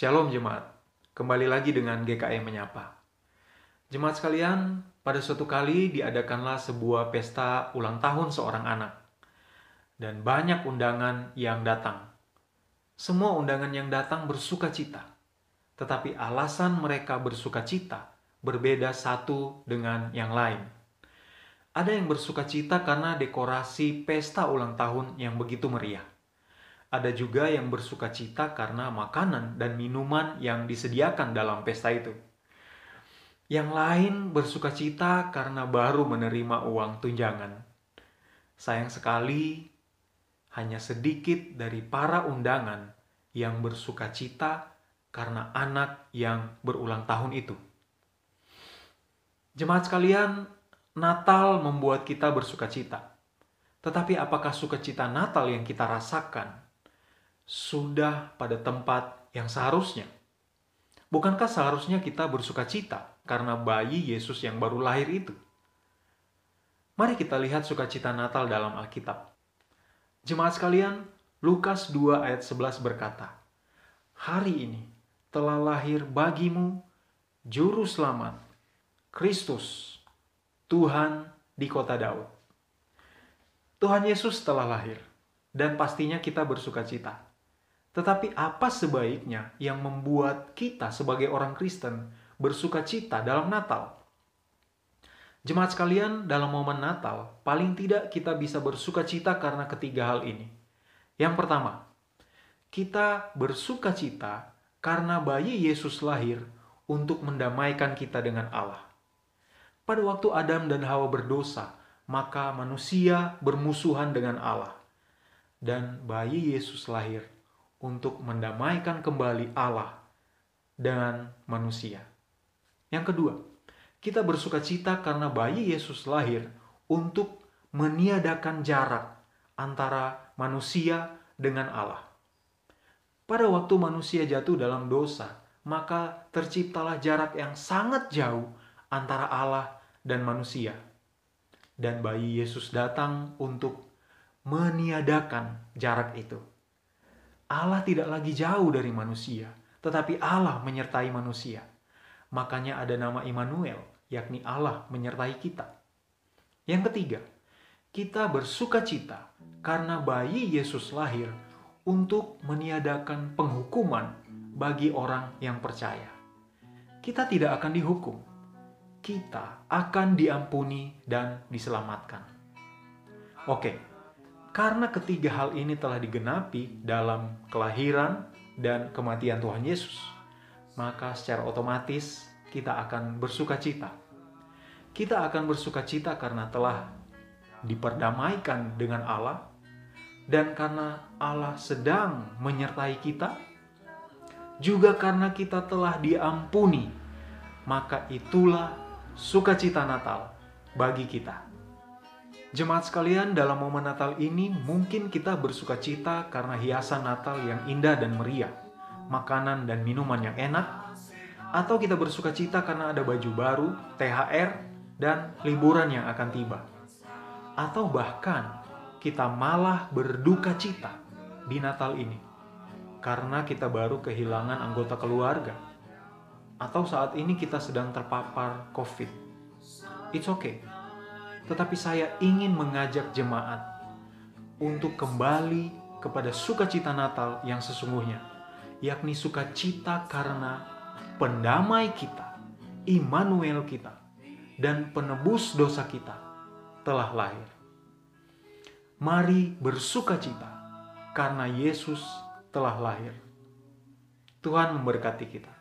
Shalom jemaat, kembali lagi dengan GKE Menyapa. Jemaat sekalian, pada suatu kali diadakanlah sebuah pesta ulang tahun seorang anak. Dan banyak undangan yang datang. Semua undangan yang datang bersuka cita. Tetapi alasan mereka bersuka cita berbeda satu dengan yang lain. Ada yang bersuka cita karena dekorasi pesta ulang tahun yang begitu meriah ada juga yang bersuka cita karena makanan dan minuman yang disediakan dalam pesta itu. Yang lain bersuka cita karena baru menerima uang tunjangan. Sayang sekali, hanya sedikit dari para undangan yang bersuka cita karena anak yang berulang tahun itu. Jemaat sekalian, Natal membuat kita bersuka cita. Tetapi apakah sukacita Natal yang kita rasakan sudah pada tempat yang seharusnya. Bukankah seharusnya kita bersuka cita karena bayi Yesus yang baru lahir itu? Mari kita lihat sukacita Natal dalam Alkitab. Jemaat sekalian, Lukas 2 ayat 11 berkata, Hari ini telah lahir bagimu Juru Selamat, Kristus, Tuhan di kota Daud. Tuhan Yesus telah lahir, dan pastinya kita bersuka cita. Tetapi apa sebaiknya yang membuat kita sebagai orang Kristen bersuka cita dalam Natal? Jemaat sekalian, dalam momen Natal, paling tidak kita bisa bersuka cita karena ketiga hal ini. Yang pertama, kita bersuka cita karena bayi Yesus lahir untuk mendamaikan kita dengan Allah. Pada waktu Adam dan Hawa berdosa, maka manusia bermusuhan dengan Allah. Dan bayi Yesus lahir untuk mendamaikan kembali Allah dengan manusia. Yang kedua, kita bersuka cita karena bayi Yesus lahir untuk meniadakan jarak antara manusia dengan Allah. Pada waktu manusia jatuh dalam dosa, maka terciptalah jarak yang sangat jauh antara Allah dan manusia. Dan bayi Yesus datang untuk meniadakan jarak itu. Allah tidak lagi jauh dari manusia, tetapi Allah menyertai manusia. Makanya ada nama Immanuel, yakni Allah menyertai kita. Yang ketiga, kita bersuka cita karena bayi Yesus lahir untuk meniadakan penghukuman bagi orang yang percaya. Kita tidak akan dihukum, kita akan diampuni dan diselamatkan. Oke, karena ketiga hal ini telah digenapi dalam kelahiran dan kematian Tuhan Yesus, maka secara otomatis kita akan bersuka cita. Kita akan bersuka cita karena telah diperdamaikan dengan Allah dan karena Allah sedang menyertai kita, juga karena kita telah diampuni, maka itulah sukacita Natal bagi kita. Jemaat sekalian, dalam momen Natal ini mungkin kita bersuka cita karena hiasan Natal yang indah dan meriah, makanan dan minuman yang enak, atau kita bersuka cita karena ada baju baru, THR, dan liburan yang akan tiba. Atau bahkan kita malah berduka cita di Natal ini karena kita baru kehilangan anggota keluarga. Atau saat ini kita sedang terpapar COVID. It's okay tetapi saya ingin mengajak jemaat untuk kembali kepada sukacita Natal yang sesungguhnya, yakni sukacita karena pendamai kita, Immanuel kita, dan penebus dosa kita telah lahir. Mari bersukacita karena Yesus telah lahir. Tuhan memberkati kita.